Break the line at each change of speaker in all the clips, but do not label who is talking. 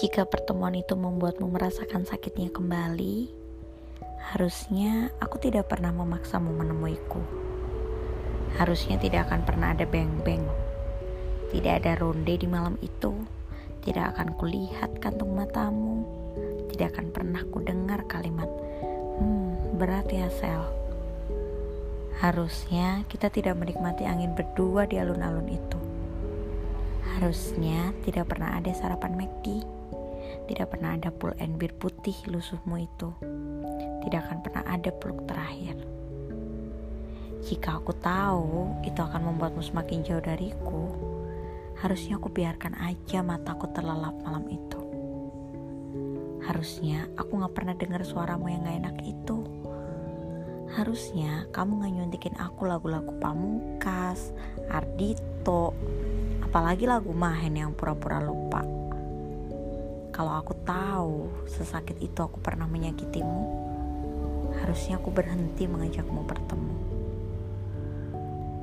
Jika pertemuan itu membuatmu merasakan sakitnya kembali, harusnya aku tidak pernah memaksamu menemuiku. Harusnya tidak akan pernah ada beng-beng. Tidak ada ronde di malam itu. Tidak akan kulihat kantung matamu. Tidak akan pernah ku dengar kalimat, "Hmm, berat ya, Sel." Harusnya kita tidak menikmati angin berdua di alun-alun itu. Harusnya tidak pernah ada sarapan McD. Tidak pernah ada pull and bir putih lusuhmu itu. Tidak akan pernah ada peluk terakhir. Jika aku tahu itu akan membuatmu semakin jauh dariku, harusnya aku biarkan aja mataku terlelap malam itu. Harusnya aku gak pernah dengar suaramu yang gak enak itu. Harusnya kamu gak nyuntikin aku lagu-lagu Pamungkas, Ardito, apalagi lagu Mahen yang pura-pura lupa. Kalau aku tahu sesakit itu aku pernah menyakitimu, harusnya aku berhenti mengajakmu bertemu.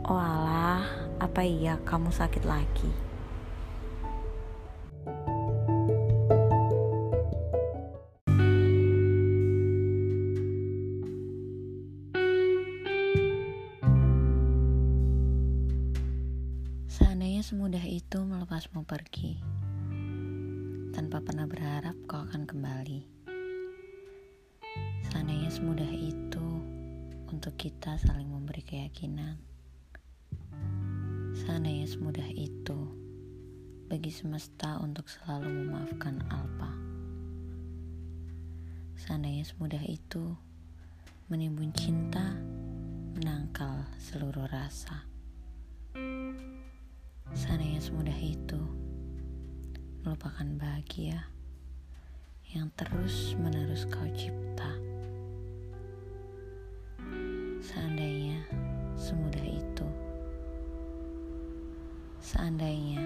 Oh alah, apa iya kamu sakit lagi? Seandainya semudah itu melepasmu pergi tanpa pernah berharap kau akan kembali. Seandainya semudah itu untuk kita saling memberi keyakinan. Seandainya semudah itu bagi semesta untuk selalu memaafkan Alpa. Seandainya semudah itu menimbun cinta menangkal seluruh rasa. Seandainya semudah itu melupakan bahagia yang terus menerus kau cipta. Seandainya semudah itu, seandainya